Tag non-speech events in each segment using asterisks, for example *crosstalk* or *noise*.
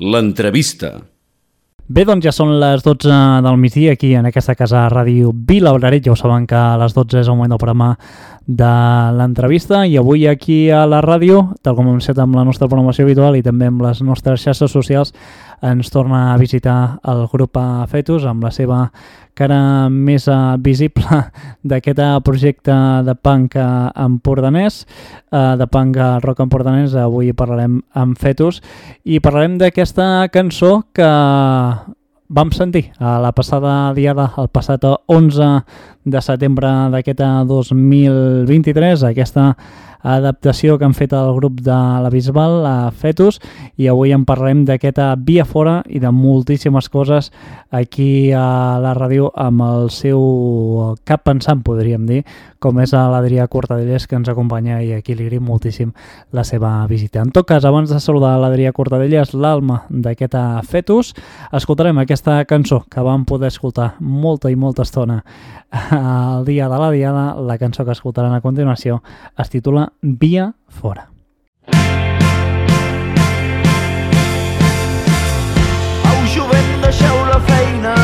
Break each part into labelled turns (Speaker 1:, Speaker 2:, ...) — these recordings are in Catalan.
Speaker 1: L'entrevista.
Speaker 2: Bé, doncs ja són les 12 del migdia aquí en aquesta casa ràdio Vila Obraret. Ja ho saben que a les 12 és el moment del programa de l'entrevista i avui aquí a la ràdio, tal com hem set amb la nostra programació habitual i també amb les nostres xarxes socials, ens torna a visitar el grup Fetus amb la seva cara més uh, visible *laughs* d'aquest projecte de punk uh, empordanès, de punk rock empordanès. Avui parlarem amb Fetus i parlarem d'aquesta cançó que vam sentir a la passada diada, el passat 11 de setembre d'aquest 2023, aquesta adaptació que han fet el grup de la Bisbal, a Fetus, i avui en parlarem d'aquesta Via Fora i de moltíssimes coses aquí a la ràdio amb el seu cap pensant, podríem dir, com és l'Adrià Cortadelles, que ens acompanya i aquí li agraïm moltíssim la seva visita. En tot cas, abans de saludar l'Adrià Cortadelles, l'alma d'aquesta Fetus, escoltarem aquesta cançó que vam poder escoltar molta i molta estona el dia de la diada. La cançó que escoltaran a continuació es titula Via Fora.
Speaker 3: Au, jovent, deixeu la feina.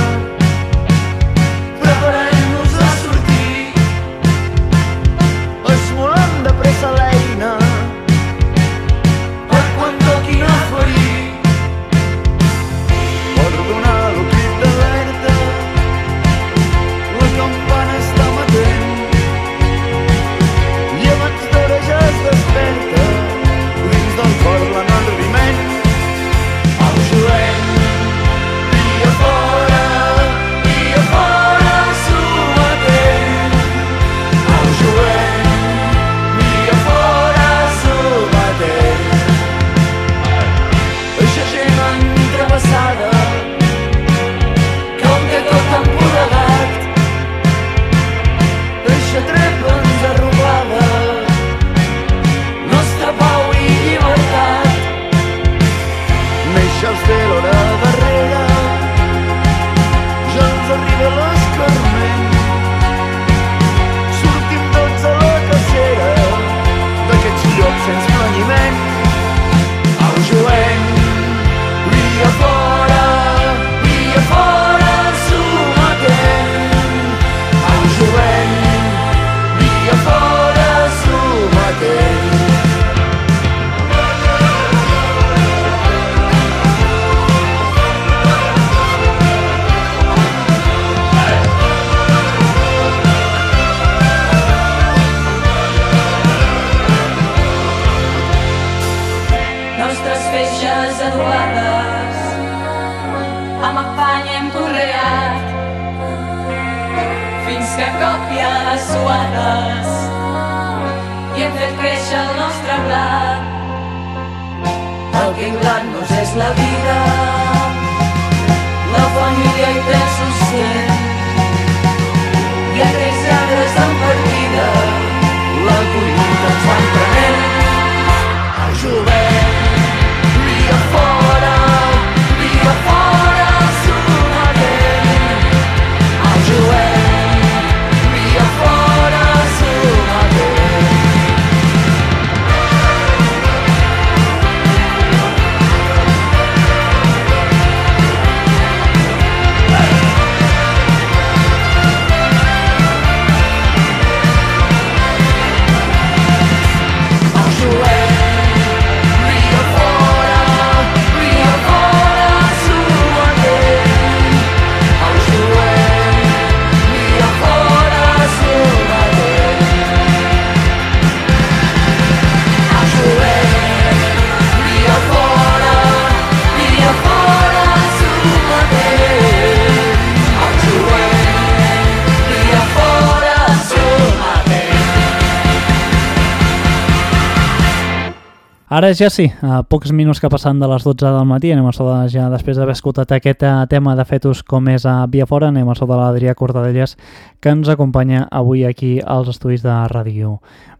Speaker 2: Ara ja sí, a pocs minuts que passen de les 12 del matí, anem a saludar ja després d'haver escoltat aquest eh, tema de fetus com és a Via Fora, anem a saludar l'Adrià Cortadelles que ens acompanya avui aquí als estudis de ràdio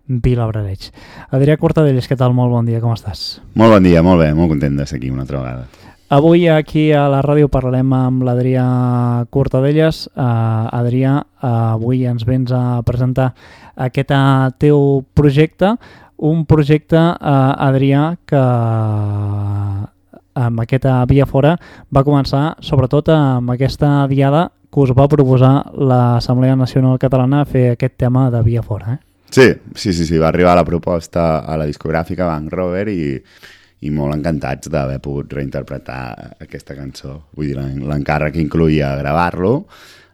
Speaker 2: Vila Brareig. Adrià Cortadelles, què tal? Molt bon dia, com estàs?
Speaker 4: Molt bon dia, molt bé, molt content de ser aquí una altra vegada.
Speaker 2: Avui aquí a la ràdio parlarem amb l'Adrià Cortadelles. Uh, Adrià, uh, avui ens vens a presentar aquest uh, teu projecte, un projecte, uh, Adrià, que amb aquesta via fora va començar sobretot amb aquesta diada que us va proposar l'Assemblea Nacional Catalana fer aquest tema de via fora. Eh?
Speaker 4: Sí, sí, sí, sí, va arribar la proposta a la discogràfica Bank Rover i, i molt encantats d'haver pogut reinterpretar aquesta cançó. Vull dir, l'en- l'encàrrec incluïa gravar-lo,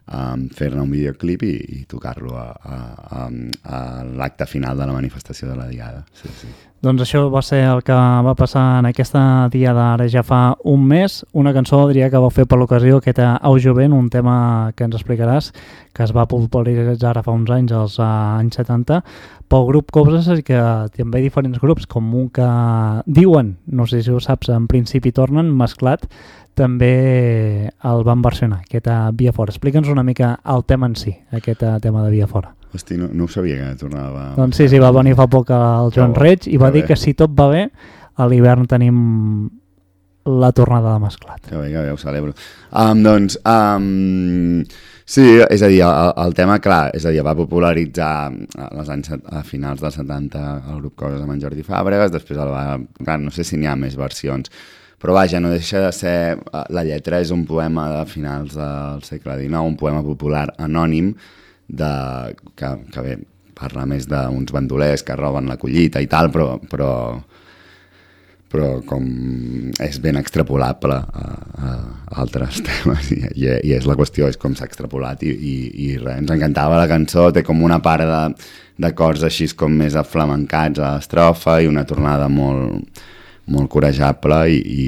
Speaker 4: um, fer-ne un videoclip i, i tocar-lo a, a, a, a l'acte final de la manifestació de la Diada. Sí, sí.
Speaker 2: Doncs això va ser el que va passar en aquesta diada ara ja fa un mes. Una cançó, diria que va fer per l'ocasió, aquesta Au Jovent, un tema que ens explicaràs, que es va popularitzar ara fa uns anys, als eh, anys 70, pel grup Coses i que també hi ha diferents grups, com un que diuen, no sé si ho saps, en principi tornen, mesclat, també el van versionar, aquesta Via Fora. Explica'ns una mica el tema en si, aquest eh, tema de Via Fora.
Speaker 4: Hosti, no, no ho sabia que tornava...
Speaker 2: Doncs sí, sí, va venir fa poc el Joan Reig i va dir
Speaker 4: bé.
Speaker 2: que si tot va bé, a l'hivern tenim la tornada de mesclat.
Speaker 4: Que bé, que bé, ho celebro. Um, doncs, um, sí, és a dir, el, el tema, clar, és a dir, va popularitzar als anys, a finals dels 70 el grup Coses amb en Jordi Fàbregas, després el va... Clar, no sé si n'hi ha més versions, però vaja, no deixa de ser... La lletra és un poema de finals del segle XIX, un poema popular anònim de, que, que bé, parla més d'uns bandolers que roben la collita i tal, però, però, però com és ben extrapolable a, a altres *laughs* temes i, i, i és la qüestió, és com s'ha extrapolat i, i, i res, ens encantava la cançó, té com una part de, cors així com més aflamencats a l'estrofa i una tornada molt, molt corejable i, i,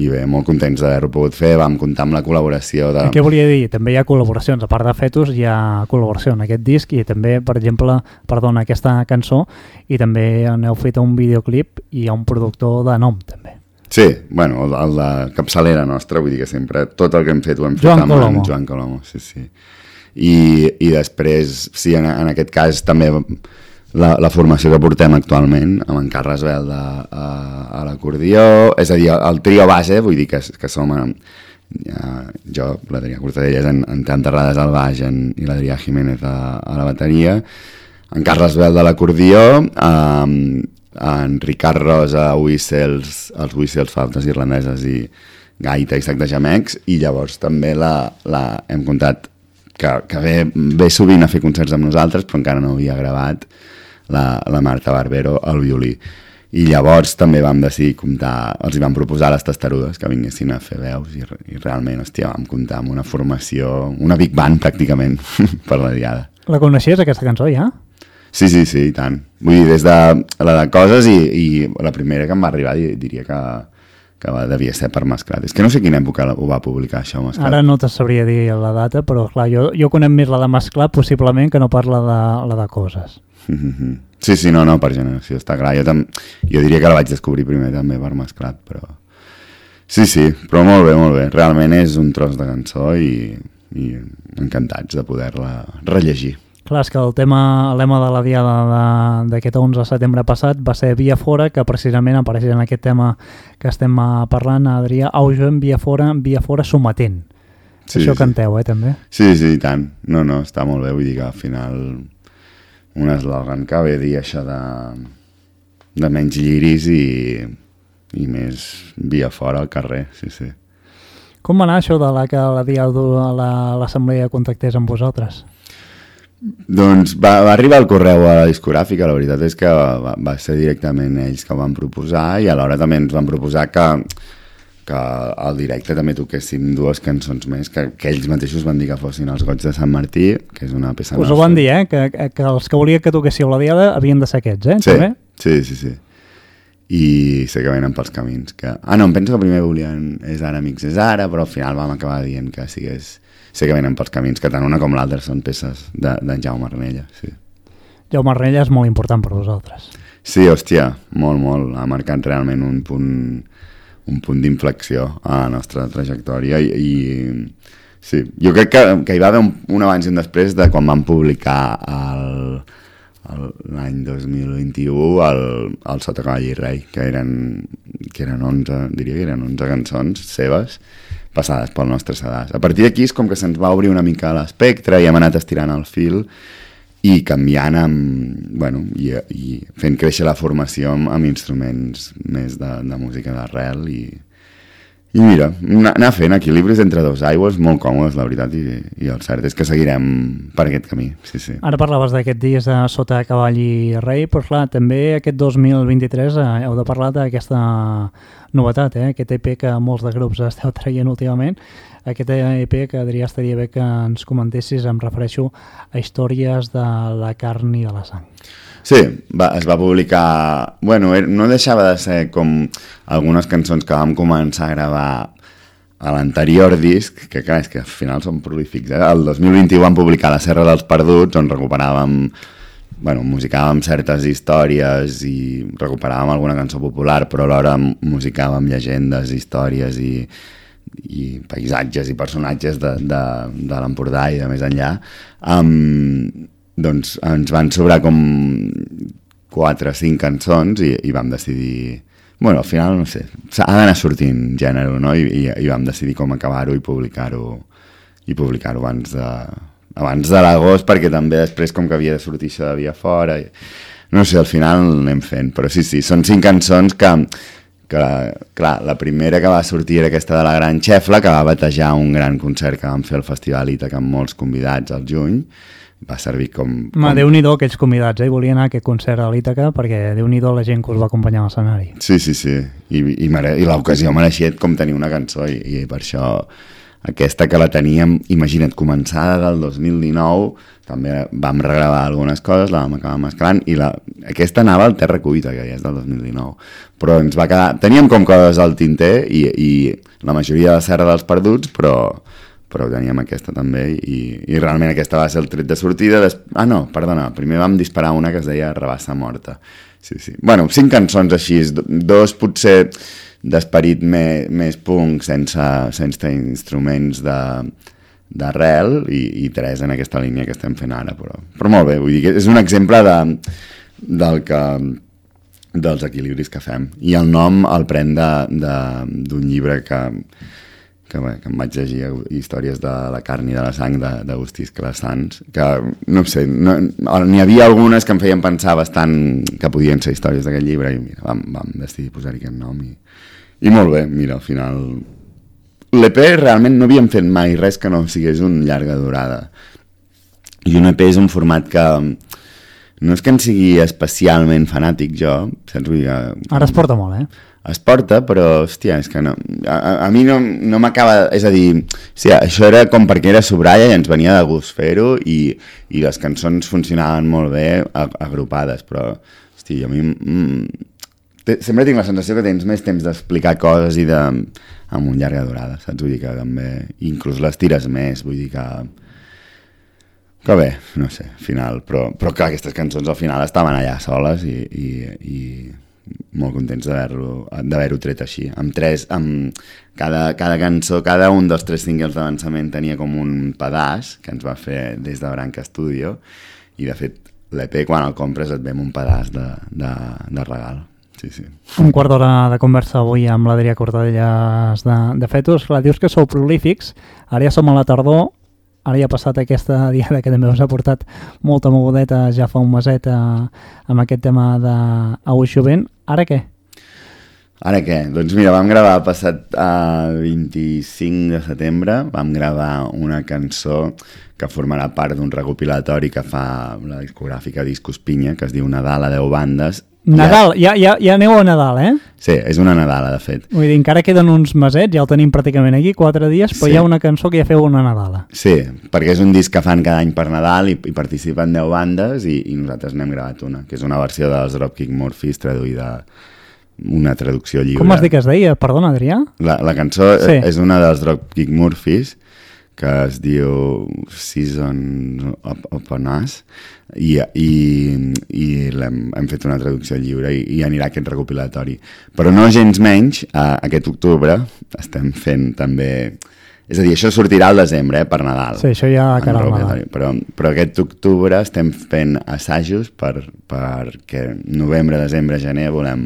Speaker 4: i bé, molt contents d'haver-ho pogut fer, vam comptar amb la col·laboració de...
Speaker 2: Què volia dir? També hi ha col·laboracions, a part de Fetus hi ha col·laboració en aquest disc i també, per exemple, perdona, aquesta cançó i també aneu fet un videoclip i hi ha un productor de nom, també.
Speaker 4: Sí, bueno, el, el de capçalera nostra, vull dir que sempre tot el que hem fet ho hem fet
Speaker 2: Joan
Speaker 4: amb
Speaker 2: Colomo.
Speaker 4: Joan Colomo, sí, sí. I, i després, sí, en, en aquest cas també la, la formació que portem actualment amb en Carles Velda a, a l'acordió, és a dir, el trio base, vull dir que, que som eh, ja, jo, l'Adrià Cortadellas en, en Cantarrades al baix en, i l'Adrià Jiménez a, a la bateria, en Carles Velda a l'acordió, en Ricard Rosa a whistles, els whistles, faltes irlandeses i gaita i sac de jamecs, i llavors també la, la, hem comptat que, que ve, ve sovint a fer concerts amb nosaltres, però encara no havia gravat la, la Marta Barbero al violí. I llavors també vam decidir comptar, els hi vam proposar les testarudes que vinguessin a fer veus i, i realment, hòstia, vam comptar amb una formació, una big band pràcticament *laughs* per la diada.
Speaker 2: La coneixies, aquesta cançó, ja?
Speaker 4: Sí, sí, sí, i tant. Vull dir, des de la de coses i, i la primera que em va arribar di- diria que, que va, devia ser per Masclat. És que no sé quina època ho va publicar això, Masclat.
Speaker 2: Ara no te sabria dir la data, però clar, jo, jo conec més la de mesclar possiblement que no parla de la de coses.
Speaker 4: Mhm. Sí, sí, no, no, per generació, està clar. Jo, tam... jo diria que la vaig descobrir primer també per Masclat, però... Sí, sí, però molt bé, molt bé. Realment és un tros de cançó i, i encantats de poder-la rellegir.
Speaker 2: Clar, és que el tema, el lema de la diada de- d'aquest 11 de setembre passat va ser Via Fora, que precisament apareix en aquest tema que estem eh, parlant, Adrià, Augen, Via Fora, Via Fora sometent.
Speaker 4: Sí,
Speaker 2: Això
Speaker 4: sí.
Speaker 2: canteu, eh, també?
Speaker 4: Sí, sí, i tant. No, no, està molt bé. Vull dir que al final un eslògan que ve dir això de, de menys lliris i, i més via fora al carrer, sí, sí.
Speaker 2: Com va anar això de la que la dia l'assemblea contactés amb vosaltres?
Speaker 4: Doncs va, va arribar el correu a la discogràfica, la veritat és que va, va ser directament ells que van proposar i alhora també ens van proposar que, que al directe també toquéssim dues cançons més que, que ells mateixos van dir que fossin els Goig de Sant Martí, que és una peça
Speaker 2: Us ho van dir, eh? Que, que els que volia que toquéssiu la diada havien de ser aquests, eh?
Speaker 4: Sí,
Speaker 2: També?
Speaker 4: sí, sí, sí. I sé que venen pels camins. Que... Ah, no, em penso que primer volien És ara, amics, és ara, però al final vam acabar dient que sigués... Sé que venen pels camins, que tant una com l'altra són peces d'en de, Jaume Arnella, sí.
Speaker 2: Jaume Arnella és molt important per vosaltres.
Speaker 4: Sí, hòstia, molt, molt. Ha marcat realment un punt, un punt d'inflexió a la nostra trajectòria i, i sí, jo crec que, que hi va haver un, un abans i un després de quan vam publicar el, l'any 2021 el, el Sota Cavall i Rei, que eren, que eren 11, diria que eren 11 cançons seves, passades pel nostre sedàs. A partir d'aquí és com que se'ns va obrir una mica l'espectre i hem anat estirant el fil i canviant amb, bueno, i, i fent créixer la formació amb, amb instruments més de, de música d'arrel i, I mira, anar fent equilibris entre dos aigües molt còmodes, la veritat, i, i el cert és que seguirem per aquest camí, sí, sí.
Speaker 2: Ara parlaves d'aquests dies de sota cavall i rei, però clar, també aquest 2023 eh, heu de parlar d'aquesta novetat, eh? aquest EP que molts de grups esteu traient últimament, aquest EP que Adrià estaria bé que ens comentessis, em refereixo a històries de la carn i de la sang.
Speaker 4: Sí, va, es va publicar... Bueno, er- no deixava de ser com algunes cançons que vam començar a gravar a l'anterior disc, que clar, és que al final són prolífics. Eh? El 2021 vam publicar La Serra dels Perduts, on recuperàvem bueno, musicàvem certes històries i recuperàvem alguna cançó popular, però alhora musicàvem llegendes, històries i, i paisatges i personatges de, de, de l'Empordà i de més enllà. Um, doncs ens van sobrar com quatre o cinc cançons i, i vam decidir... Bueno, al final, no sé, s'ha d'anar sortint gènere, no? I, i, i vam decidir com acabar-ho i publicar-ho i publicar-ho abans de, abans de l'agost, perquè també després, com que havia de sortir això de via fora... I, no sé, al final anem fent, però sí, sí, són cinc cançons que, que, clar, la primera que va sortir era aquesta de la Gran Xefla, que va batejar un gran concert que vam fer al Festival Ítaca amb molts convidats al juny, va servir com...
Speaker 2: Ma,
Speaker 4: com...
Speaker 2: Déu-n'hi-do aquells convidats, eh? Volia anar a aquest concert a l'Ítaca perquè Déu-n'hi-do la gent que us va acompanyar a l'escenari.
Speaker 4: Sí, sí, sí. I, i, mere... i l'ocasió mereixia com tenir una cançó i, i per això aquesta que la teníem, imagina't, començada del 2019, també vam regravar algunes coses, la vam acabar mesclant, i la... aquesta anava al Terra Cuita, que ja és del 2019. Però ens va quedar... Teníem com coses al tinter i, i la majoria de la Serra dels Perduts, però, però teníem aquesta també i, i realment aquesta va ser el tret de sortida. Des... ah no, perdona, primer vam disparar una que es deia Rabassa Morta. Sí, sí. bueno, cinc cançons així do- dos potser d'esperit me, més punk sense, sense instruments de d'arrel i, i tres en aquesta línia que estem fent ara però, però molt bé, vull dir és un exemple de, del que dels equilibris que fem. I el nom el pren d'un llibre que, que, que em vaig llegir històries de la carn i de la sang de- d'Agustí Esclassans, que no sé, no, n'hi havia algunes que em feien pensar bastant que podien ser històries d'aquest llibre i mira, vam, vam decidir posar-hi aquest nom i, i molt bé, mira, al final l'EP realment no havíem fet mai res que no sigués un llarga durada i un EP és un format que no és que en sigui especialment fanàtic jo, saps? Dir que
Speaker 2: Ara es porta molt, eh?
Speaker 4: Es porta, però, hòstia, és que no, a, a- mi no, no m'acaba... És a dir, hòstia, això era com perquè era sobralla i ens venia de gust fer-ho i, i les cançons funcionaven molt bé agrupades, però, hòstia, a mi... Mm, sempre tinc la sensació que tens més temps d'explicar coses i de... amb un llarga durada, saps? Vull dir que també... Inclús les tires més, vull dir que... Que bé, no sé, al final, però, però clar, aquestes cançons al final estaven allà soles i, i, i molt contents d'haver-ho d'haver tret així. Amb tres, amb cada, cada cançó, cada un dels tres singles d'avançament tenia com un pedaç que ens va fer des de Branca Studio i de fet l'EP quan el compres et ve un pedaç de, de, de regal. Sí, sí.
Speaker 2: Un quart d'hora de conversa avui amb l'Adrià Cortadellas de, de Fetus. Clar, dius que sou prolífics, ara ja som a la tardor, ara ja ha passat aquesta diada que també us ha portat molta mogudeta ja fa un meset eh, amb aquest tema d'Auix Jovent. Ara què?
Speaker 4: Ara què? Doncs mira, vam gravar el passat uh, 25 de setembre, vam gravar una cançó que formarà part d'un recopilatori que fa la discogràfica Discos Pinya, que es diu Nadal a 10 bandes.
Speaker 2: Nadal, ja, ja, ja aneu a Nadal, eh?
Speaker 4: Sí, és una Nadala, de fet.
Speaker 2: Vull dir, encara queden uns mesets, ja el tenim pràcticament aquí, quatre dies, però
Speaker 4: Sí.
Speaker 2: hi ha una cançó que ja feu una Nadala.
Speaker 4: Sí, perquè és un disc que fan cada any per Nadal i, i participen 10 bandes i, i nosaltres n'hem gravat una, que és una versió dels Dropkick Murphys traduïda una traducció lliure.
Speaker 2: Com has dit que es deia? Perdona, Adrià?
Speaker 4: La, la cançó
Speaker 2: Sí.
Speaker 4: sí. és una dels Dropkick Murphys que es diu Season Up, Upon Us i, i, i l'hem hem fet una traducció lliure i, i anirà a aquest recopilatori. Però no gens menys, a, aquest octubre estem fent també... És a dir, això sortirà al desembre, eh, per Nadal.
Speaker 2: Sí, això ja cara al. Nadal.
Speaker 4: Però, però aquest octubre estem fent assajos per, perquè novembre, desembre, gener volem,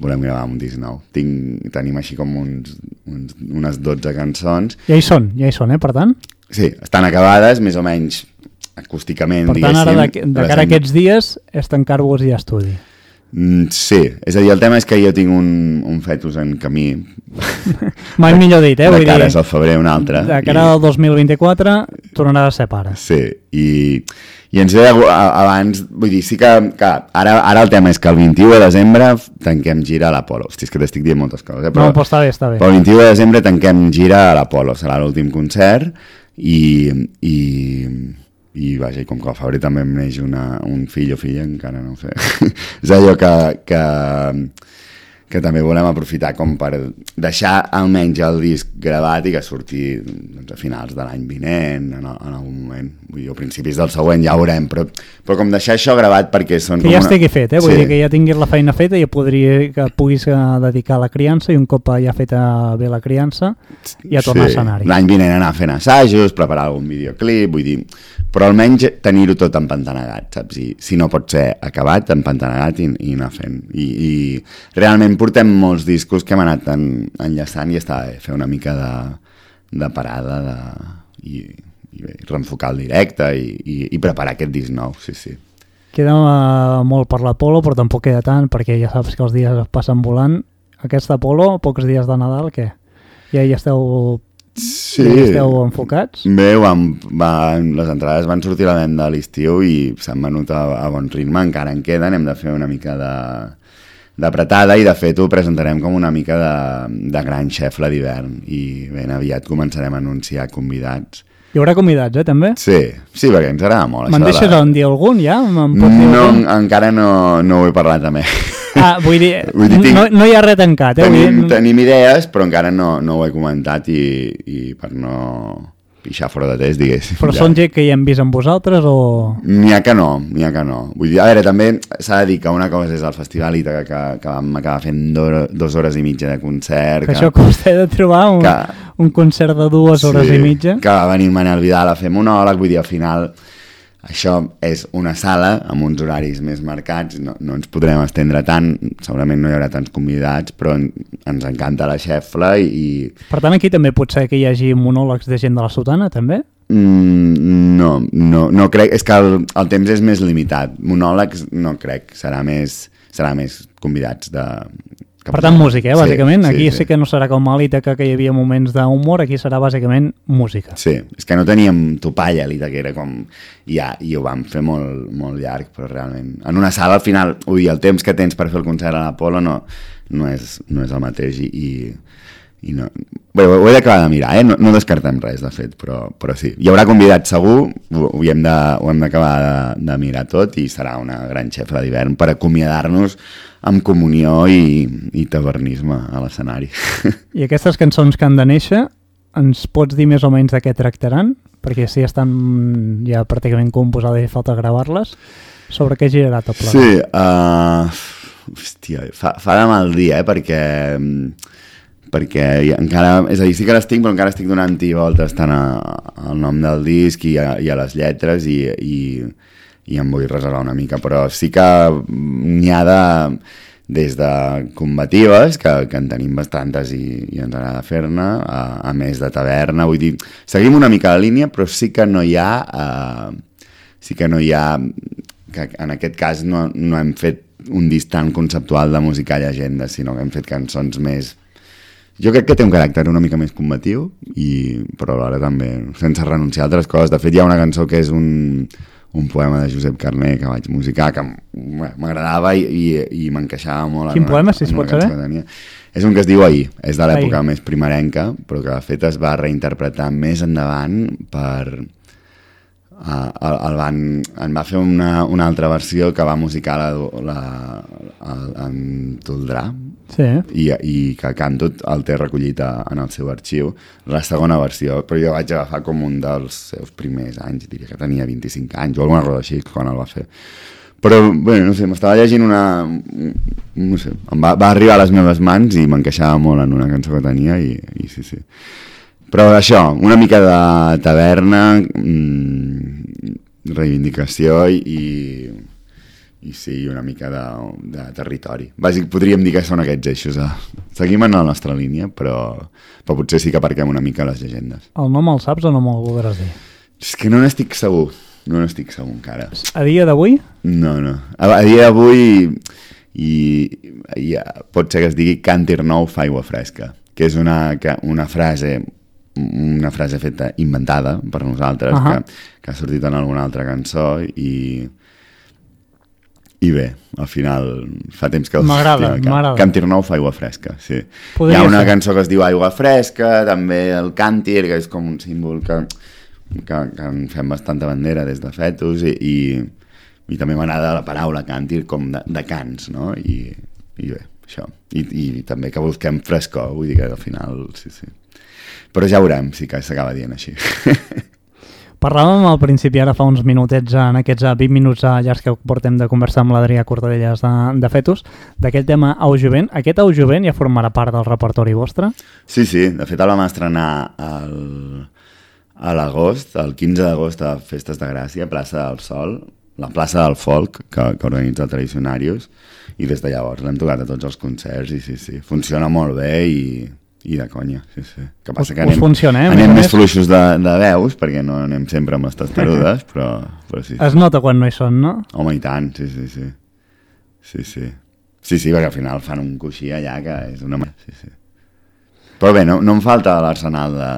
Speaker 4: volem gravar un disc nou. Tinc, tenim així com uns, uns, unes 12 cançons.
Speaker 2: Ja hi són, ja hi són, eh? Per tant,
Speaker 4: Sí, estan acabades, més o menys acústicament,
Speaker 2: per tant ara de, de cara a aquests dies és tancar-vos i estudi.
Speaker 4: Mm, sí, és a dir, el tema és que jo tinc un, un fetus en camí. *laughs*
Speaker 2: Mai millor dit, eh?
Speaker 4: de
Speaker 2: Vull
Speaker 4: cara
Speaker 2: dir,
Speaker 4: al febrer un altre.
Speaker 2: de cara al 2024 tornaràs a ser pare.
Speaker 4: Sí, i, i ens ve de, a- abans, vull dir, sí que, que ara, ara el tema és que el 21 de desembre tanquem gira a l'Apolo. Hosti, és que t'estic dient moltes coses, eh?
Speaker 2: No, però està bé, està bé.
Speaker 4: Però el 21 de desembre tanquem gira a l'Apolo, serà l'últim concert i, i, i vaja, i com que al febrer també em neix una, un fill o filla, encara no ho sé. *laughs* és allò que, que, que també volem aprofitar com per deixar almenys el disc gravat i que surti doncs, a finals de l'any vinent, en, en algun moment. Vull dir, a principis del següent ja ho veurem, però, però com deixar això gravat perquè són...
Speaker 2: Que ja
Speaker 4: una-
Speaker 2: estigui fet, eh? Vull
Speaker 4: Sí.
Speaker 2: dir que ja tinguis la feina feta i ja podria, que puguis eh, dedicar a la criança i un cop ja feta bé la criança ja tornar a escenari.
Speaker 4: L'any vinent anar fent assajos, preparar algun videoclip, vull dir... Però almenys tenir-ho tot empantanegat, saps? I, si no pot ser acabat, empantanegat i, i anar fent. I, I realment portem molts discos que hem anat en, enllaçant i està bé fer una mica de, de parada de, i, i bé, reenfocar el directe i, i, i preparar aquest disc nou, sí, sí.
Speaker 2: Queda eh, molt per l'Apolo, però tampoc queda tant, perquè ja saps que els dies es passen volant. Aquesta Apolo, pocs dies de Nadal, què? Ja hi esteu,
Speaker 4: Sí,
Speaker 2: ja hi esteu enfocats?
Speaker 4: Bé, van, van, les entrades van sortir a la venda a l'estiu i s'han venut a, a bon ritme, encara en queden, hem de fer una mica de d'apretada i de fet ho presentarem com una mica de, de gran xefla d'hivern i ben aviat començarem a anunciar convidats.
Speaker 2: Hi haurà convidats, eh, també?
Speaker 4: Sí, sí, perquè ens agrada molt.
Speaker 2: Me'n deixes
Speaker 4: la-
Speaker 2: en dir algun, ja? Pots dir
Speaker 4: No,
Speaker 2: algun?
Speaker 4: encara no, no ho he parlat amb ell.
Speaker 2: Ah, vull dir, *laughs*
Speaker 4: Vull dir, tinc-
Speaker 2: no, no hi ha res tancat, eh?
Speaker 4: Tenim,
Speaker 2: dir,
Speaker 4: tenim idees, però encara no, no ho he comentat i, i per no pixar fora de test, diguéssim. *laughs*
Speaker 2: però
Speaker 4: ja.
Speaker 2: són gent que hi hem vist amb vosaltres o...
Speaker 4: N'hi ha que no, n'hi ha que no. Vull dir, a veure, també s'ha de dir que una cosa és el festival i que, que, que vam acabar fent do, dues hores i mitja de concert.
Speaker 2: Que això costa de trobar un,
Speaker 4: que-
Speaker 2: un concert de dues hores i mitja.
Speaker 4: Que va venir Manel Vidal a fer monòleg, vull dir, al final això és una sala amb uns horaris més marcats, no, no ens podrem estendre tant, segurament no hi haurà tants convidats, però en, ens encanta la xefla i,
Speaker 2: Per tant, aquí també pot ser que hi hagi monòlegs de gent de la sotana, també?
Speaker 4: Mm, no, no, no crec, és que el, el temps és més limitat. Monòlegs no crec, serà més, serà més convidats de...
Speaker 2: Per tant, música, eh, bàsicament.
Speaker 4: sí,
Speaker 2: aquí
Speaker 4: sí.
Speaker 2: sí que no serà com a l'Ítaca, que hi havia moments d'humor, aquí serà bàsicament música.
Speaker 4: Sí, és que no teníem topalla a l'Ita, que era com... Ja, i ho vam fer molt, molt llarg, però realment... En una sala, al final, dir, el temps que tens per fer el concert a l'Apolo no, no, és, no és el mateix i... i i no... Bé, ho he d'acabar de mirar, eh? No, no descartem res, de fet, però, però sí. Hi haurà convidats segur, ho, ho hem de- d'acabar de, de mirar tot i serà una gran xefra d'hivern per acomiadar-nos amb comunió i, i tavernisme a l'escenari. *laughs*
Speaker 2: I aquestes cançons que han de néixer, ens pots dir més o menys de què tractaran? Perquè si estan ja pràcticament composades i falta gravar-les, sobre què girarà tot plegat?
Speaker 4: Sí, uh, hòstia, fa, fa de mal dia, eh, perquè, mm, perquè encara, és a dir, sí que les tinc, però encara estic donant-hi voltes tant a, al nom del disc i a, i a les lletres i, i, i em vull reservar una mica, però sí que n'hi ha de des de combatives, que, que en tenim bastantes i, i ens agrada fer-ne, a, a més de taverna, vull dir, seguim una mica la línia, però sí que no hi ha... Uh, sí que no hi ha que en aquest cas no, no hem fet un disc tan conceptual de música a llegenda, sinó que hem fet cançons més... Jo crec que té un caràcter una mica més combatiu, i, però alhora també sense renunciar a altres coses. De fet, hi ha una cançó que és un, un poema de Josep Carné que vaig musicar, que m'agradava i, i, i m'encaixava molt.
Speaker 2: Quin poema, si es pot saber?
Speaker 4: És un que es diu Ahir, és de l'època més primerenca, però que de fet es va reinterpretar més endavant per, Uh, el, el van, en va fer una, una altra versió que va musicar la, la, el, en Toldrà.
Speaker 2: Sí,
Speaker 4: i, i que Cantut el té recollit a, en el seu arxiu. La segona versió, però jo vaig agafar com un dels seus primers anys diria que tenia 25 anys o alguna cosa així quan el va fer. Però bé, no sé, m'estava llegint una no sé, em va, va arribar a les meves mans i m'encaixava molt en una cançó que tenia i, i sí, sí però això, una mica de taverna, mmm, reivindicació i, i, sí, una mica de, de territori. Bàsic, podríem dir que són aquests eixos. Eh? Seguim en la nostra línia, però, però potser sí que aparquem una mica les llegendes.
Speaker 2: el nom el saps o no me'l voldràs dir?
Speaker 4: És que no n'estic segur, no n'estic segur encara.
Speaker 2: A dia d'avui,
Speaker 4: No, no. A, a dia d'avui i, i eh, pot ser que es digui càntir nou fa aigua fresca, que és una, una frase una frase feta inventada per nosaltres, uh. -huh. que, que ha sortit en alguna altra cançó i, i bé, al final fa temps que...
Speaker 2: M'agrada, m'agrada.
Speaker 4: Càntir nou fa aigua fresca, sí.
Speaker 2: Podria
Speaker 4: Hi ha una
Speaker 2: ser.
Speaker 4: cançó que es diu Aigua Fresca, també el càntir, que és com un símbol que, que, que en fem bastanta bandera des de fetus i, i, i també m'agrada la paraula càntir com de, de cants, no? I, i bé, això. I, I també que busquem frescor, vull dir que al final, sí, sí. Però ja veurem si que s'acaba dient així. *laughs*
Speaker 2: Parlàvem al principi, ara fa uns minutets, en aquests eh, 20 minuts eh, llargs que portem de conversar amb l'Adrià Cortadellas de, de Fetus, d'aquell tema Au Jovent. Aquest Au Jovent ja formarà part del repertori vostre?
Speaker 4: Sí, sí, de fet el vam estrenar el, a l'agost, el 15 d'agost a Festes de Gràcia, plaça del Sol, la plaça del Folk, que, que organitza el Tradicionarius, i des de llavors l'hem tocat a tots els concerts i sí, sí, funciona molt bé i, i de conya, sí, sí. Que passa
Speaker 2: Us-
Speaker 4: que
Speaker 2: us
Speaker 4: anem,
Speaker 2: funciona, eh?
Speaker 4: Anem més
Speaker 2: més-
Speaker 4: fluixos de, de veus, perquè no anem sempre amb les testarudes, però, però sí, sí.
Speaker 2: Es nota quan no hi són, no?
Speaker 4: Home, i tant, sí, sí, sí. Sí, sí. Sí, sí, perquè al final fan un coixí allà que és una... Sí, sí. Però bé, no, no em falta l'arsenal de,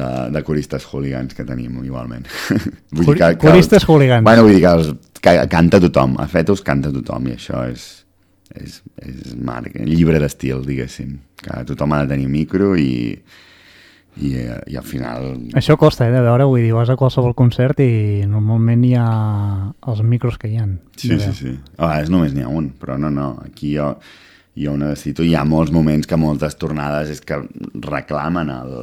Speaker 4: de, de coristes hooligans que tenim igualment. *laughs* vull
Speaker 2: Cor- coristes hooligans.
Speaker 4: Bueno, vull dir que, els, que canta tothom, a Fetus canta tothom i això és, és, és marc, llibre d'estil, diguéssim. Que tothom ha de tenir micro i, i, eh, i al final
Speaker 2: Això costa, eh, de veure, vull dir, vas a qualsevol concert i normalment hi ha els micros que hi ha.
Speaker 4: Sí, sí, sí. A vegades només n'hi ha un, però no, no. Aquí jo, jo ho necessito. Hi ha molts moments que moltes tornades és que reclamen el,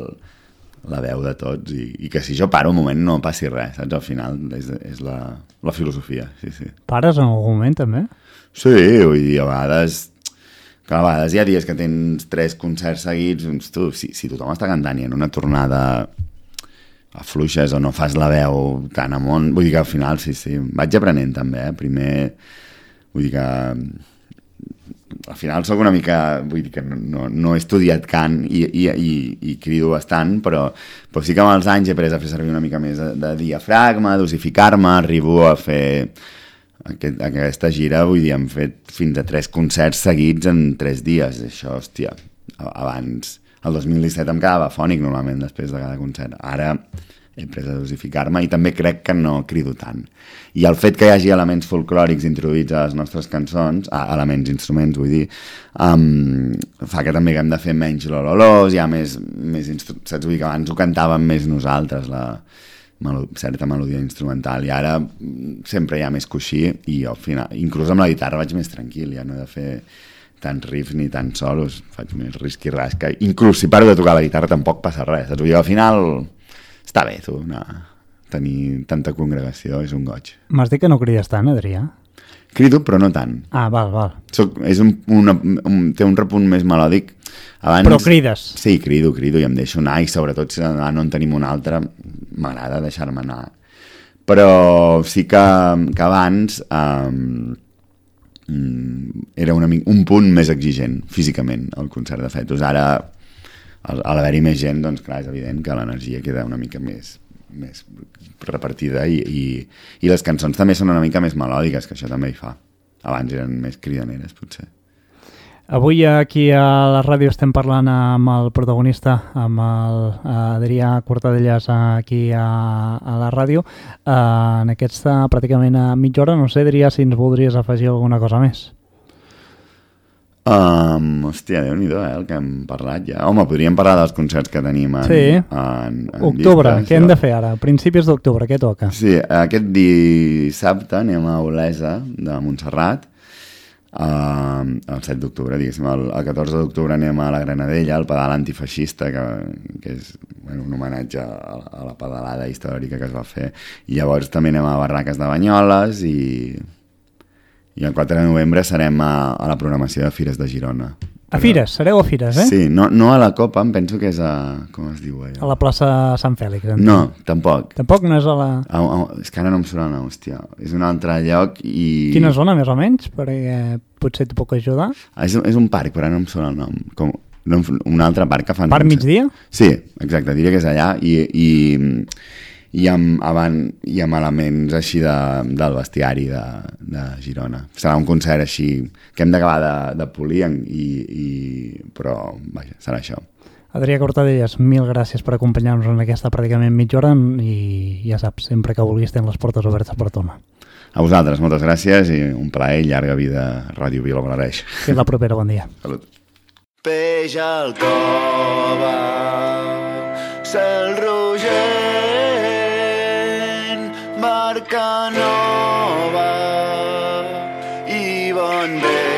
Speaker 4: la veu de tots i, i que si jo paro un moment no passi res, saps? Al final és, és la, la filosofia, sí, sí.
Speaker 2: Pares en algun moment, també?
Speaker 4: Sí, vull dir, a vegades... Que a vegades hi ha dies que tens tres concerts seguits, doncs tu, si, si tothom està cantant i en una tornada afluixes o no fas la veu tan amunt, vull dir que al final sí, sí, vaig aprenent també, eh? primer vull dir que al final sóc una mica, vull dir que no, no, he estudiat cant i, i, i, i crido bastant, però, però sí que amb els anys he après a fer servir una mica més de, de diafragma, dosificar-me, arribo a fer aquest, aquesta gira, vull dir, hem fet fins a tres concerts seguits en tres dies. Això, hòstia, abans, el 2017 em quedava fònic normalment després de cada concert. Ara he après a dosificar-me i també crec que no crido tant. I el fet que hi hagi elements folclòrics introduïts a les nostres cançons, a, elements, instruments, vull dir, um, fa que també haguem de fer menys lololós, hi ha més, més saps? Vull dir que abans ho cantàvem més nosaltres, la, melo certa melodia instrumental i ara sempre hi ha més coixí i al final, inclús amb la guitarra vaig més tranquil, ja no he de fer tants riffs ni tants solos, faig més risc i rasca inclús si paro de tocar la guitarra tampoc passa res saps? Vull dir, al final està bé tu, no, tenir tanta congregació és un goig
Speaker 2: M'has dit que no crides tant, Adrià?
Speaker 4: crido però no tant
Speaker 2: Ah, val, val.
Speaker 4: Soc, és un, una, un, té un repunt més melòdic abans,
Speaker 2: Però crides.
Speaker 4: Sí, crido, crido i em deixo anar i sobretot si ah, no en tenim un altre m'agrada deixar-me anar però sí que, que abans um, era una, un punt més exigent físicament el concert de fetos ara a l'haver-hi més gent doncs clar, és evident que l'energia queda una mica més, més repartida i, i, i les cançons també són una mica més melòdiques que això també hi fa abans eren més cridaneres potser
Speaker 2: Avui aquí a la ràdio estem parlant amb el protagonista, amb el eh, Adrià Cortadellas aquí a, a la ràdio. Eh, en aquesta pràcticament a mitja hora, no sé, Adrià, si ens voldries afegir alguna cosa més.
Speaker 4: Um, hòstia, déu nhi eh, el que hem parlat ja. Home, podríem parlar dels concerts que tenim en,
Speaker 2: Sí.
Speaker 4: en, en
Speaker 2: Octubre,
Speaker 4: llistes,
Speaker 2: què hem de fer ara? Principis d'octubre, què toca?
Speaker 4: Sí, aquest dissabte anem a Olesa de Montserrat uh, el 7 d'octubre, diguéssim. El, el 14 d'octubre anem a la Granadella, al pedal antifeixista, que, que és bueno, un homenatge a, a la pedalada històrica que es va fer. I llavors també anem a Barraques de Banyoles i, i el 4 de novembre serem a, a la programació de Fires de Girona.
Speaker 2: A Fires, sereu a Fires, eh?
Speaker 4: Sí, no, no a la Copa, em penso que és a... Com es diu allò?
Speaker 2: A la plaça Sant Fèlix. entenc.
Speaker 4: No, tampoc.
Speaker 2: Tampoc no és a la...
Speaker 4: A, a, és que ara no em surt nom, hòstia. És un altre lloc i...
Speaker 2: Quina zona, més o menys? Perquè potser et puc ajudar.
Speaker 4: Ah, És, és un parc, però ara no em surt el nom. Com, no, un altre parc que fan...
Speaker 2: Parc migdia?
Speaker 4: Sí, exacte, diria que és allà i, i,
Speaker 5: i amb, avant, i amb elements així de, del bestiari de, de Girona. Serà un concert així que hem d'acabar de, de polir i, i, però vaja, serà això.
Speaker 2: Adrià Cortadellas, mil gràcies per acompanyar-nos en aquesta pràcticament mitja hora i ja saps, sempre que vulguis tens les portes obertes per tornar.
Speaker 5: A vosaltres, moltes gràcies i un plaer i llarga vida a Ràdio Vila Balareix.
Speaker 2: Fins la propera, bon dia.
Speaker 5: Salut.
Speaker 4: Peix al cova, cel Canova, Iván B.